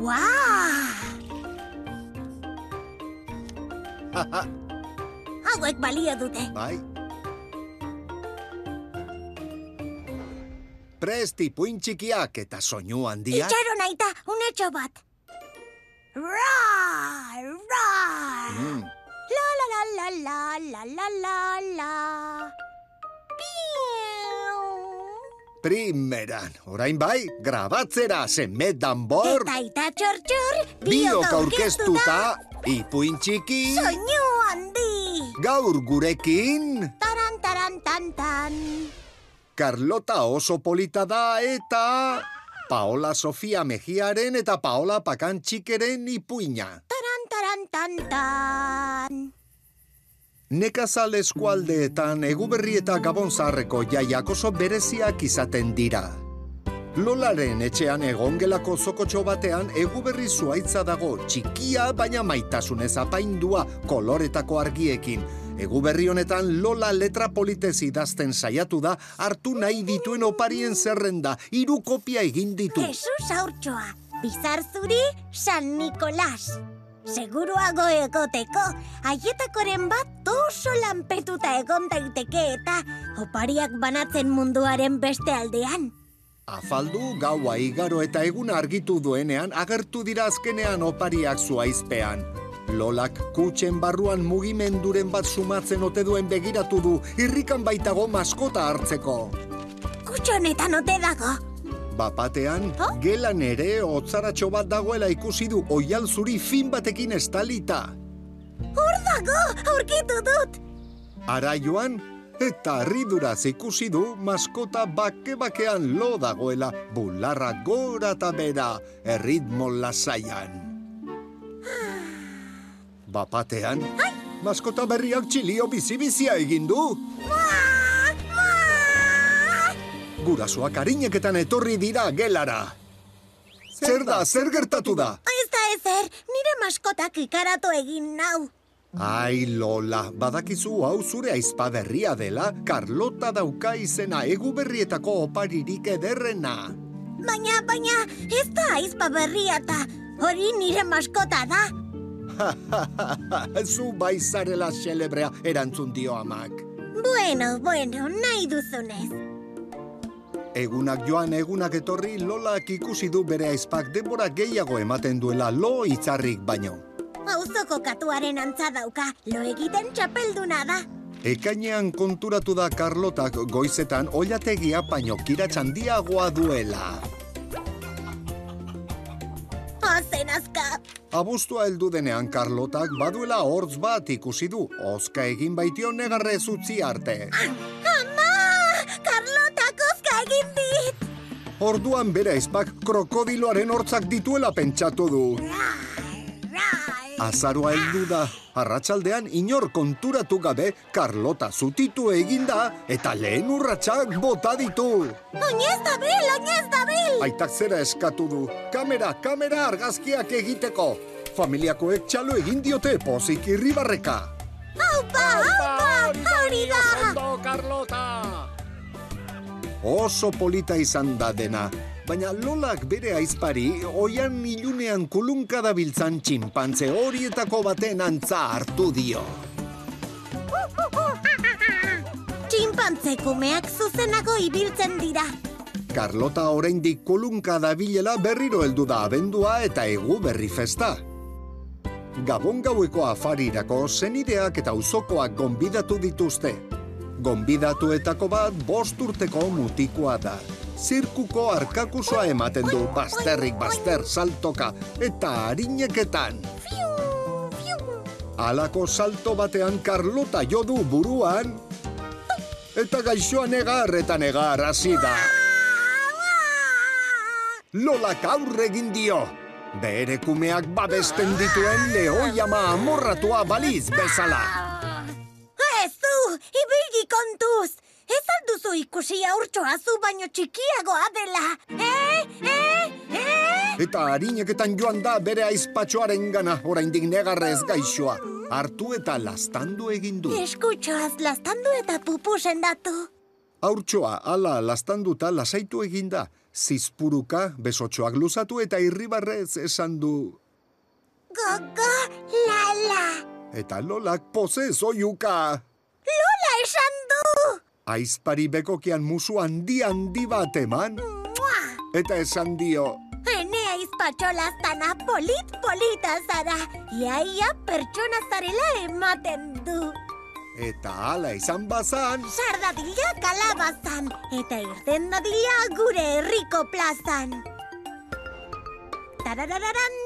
Ua! Hauek balio dute. Bai. Presti puin txikiak eta soinu handiak. Itxaro naita, unetxo bat. Ra, ra. Mm. La la la la la la la la la. Primeran, orain bai, grabatzera zeme danbor, Eta ita txor-txor, biok aurkeztuta, ipuin txiki, Soinu handi. gaur gurekin, Taran, taran, tan, tan. Carlota oso polita da eta Paola Sofia Mejiaren eta Paola Pakan txikeren ipuina. Taran, taran, tan, tan. Nekazal eskualdeetan eguberri eta gabon zaharreko jaiak oso bereziak izaten dira. Lolaren etxean egongelako zokotxo batean eguberri zuaitza dago txikia baina maitasunez apaindua koloretako argiekin. Eguberri honetan Lola letra politez idazten saiatu da hartu nahi dituen oparien zerrenda, hiru kopia egin ditu. Jesus aurtsoa. Bizar zuri, San Nikolas. Seguruago egoteko, haietakoren bat oso lanpetuta egon daiteke eta opariak banatzen munduaren beste aldean. Afaldu, gaua igaro eta eguna argitu duenean agertu dira azkenean opariak zuaizpean. Lolak kutxen barruan mugimenduren bat sumatzen ote duen begiratu du, irrikan baitago maskota hartzeko. Kutxonetan ote dago. Bapatean, Ha? gelan ere otzaratxo bat dagoela ikusi du oial zuri fin batekin estalita. Hor dago, aurkitu dut. Ara joan, eta harriduraz ikusi du maskota bake-bakean lo dagoela, bularra gora eta bera, erritmo lasaian. Bapatean, maskota berriak txilio bizi-bizia egin du. Mua. Gurasoak harineketan etorri dira gelara. Zer da, zer gertatu da? Ez da ezer, nire maskotak ikaratu egin nau. Ai, Lola, badakizu hau zure aizpa berria dela, Carlota dauka izena egu berrietako oparirik ederrena. Baina, baina, ez da aizpa berria eta hori nire maskota da. Zu bai zarela xelebrea erantzun dio amak. Bueno, bueno, nahi duzunez. Egunak joan egunak etorri Lolak ikusi du bere aizpak denbora gehiago ematen duela lo itzarrik baino. Auzoko katuaren antza dauka, lo egiten txapelduna da. Ekainean konturatu da Carlotak goizetan oilategia baino kiratxandiagoa duela. Ozen azka. Abuztua heldu denean Carlotak baduela hortz bat ikusi du, oska egin baitio negarrez utzi arte. Ama! Orduan bere aizpak krokodiloaren hortzak dituela pentsatu du. Rai! Azaroa heldu da, arratsaldean inor konturatu gabe Carlota zutitu eginda eta lehen urratsak bota ditu. Oinez dabil, oinez dabil! Aitak zera eskatu du, kamera, kamera argazkiak egiteko. Familiakoek txalo egin diote pozik irribarreka. Haupa, haupa, hori da! Carlota! Oso polita izan da dena, baina Lolak bere aizpari oian ilunean kulunka dabiltzan txinpantze horietako baten antza hartu dio. Txinpantze kumeak zuzenago ibiltzen dira. Carlota oraindik kulunka dabilela berriro heldu da abendua eta egu berri festa. Gabon gaueko afarirako zenideak eta uzokoak gonbidatu dituzte. Gonbidatuetako bat bost urteko mutikoa da. Zirkuko arkakusoa ematen du bazterrik bazter saltoka eta harineketan. Halako salto batean Carlota jo du buruan eta gaixoa negar eta negar hasi da. Lolak aurre egin dio. Bere kumeak babesten dituen lehoi ama amorratua baliz bezala. Ez du, ibilgi kontuz! Ez alduzu ikusi aurtsoa zu baino txikiagoa dela! Eh, eh, eh! Eta harineketan joan da bere aizpatxoaren gana, oraindik negarrez gaixoa. Hartu eta lastandu egin du. Eskutxoaz lastandu eta pupu sendatu. Haurtxoa ala lastanduta lasaitu eginda, Zizpuruka besotxoak luzatu eta irribarrez esan du. Gogo, lala. Eta lolak poze zoiuka. Esan du! Aizpari bekokian musu handi handi bat eman. Mua! Eta esan dio. Ene aizpatxolaztana polit polita zara. Iaia pertsona zarela ematen du. Eta hala izan bazan, Sardadila kalabazan. Eta irten dadila gure herriko plazan. Tararararan,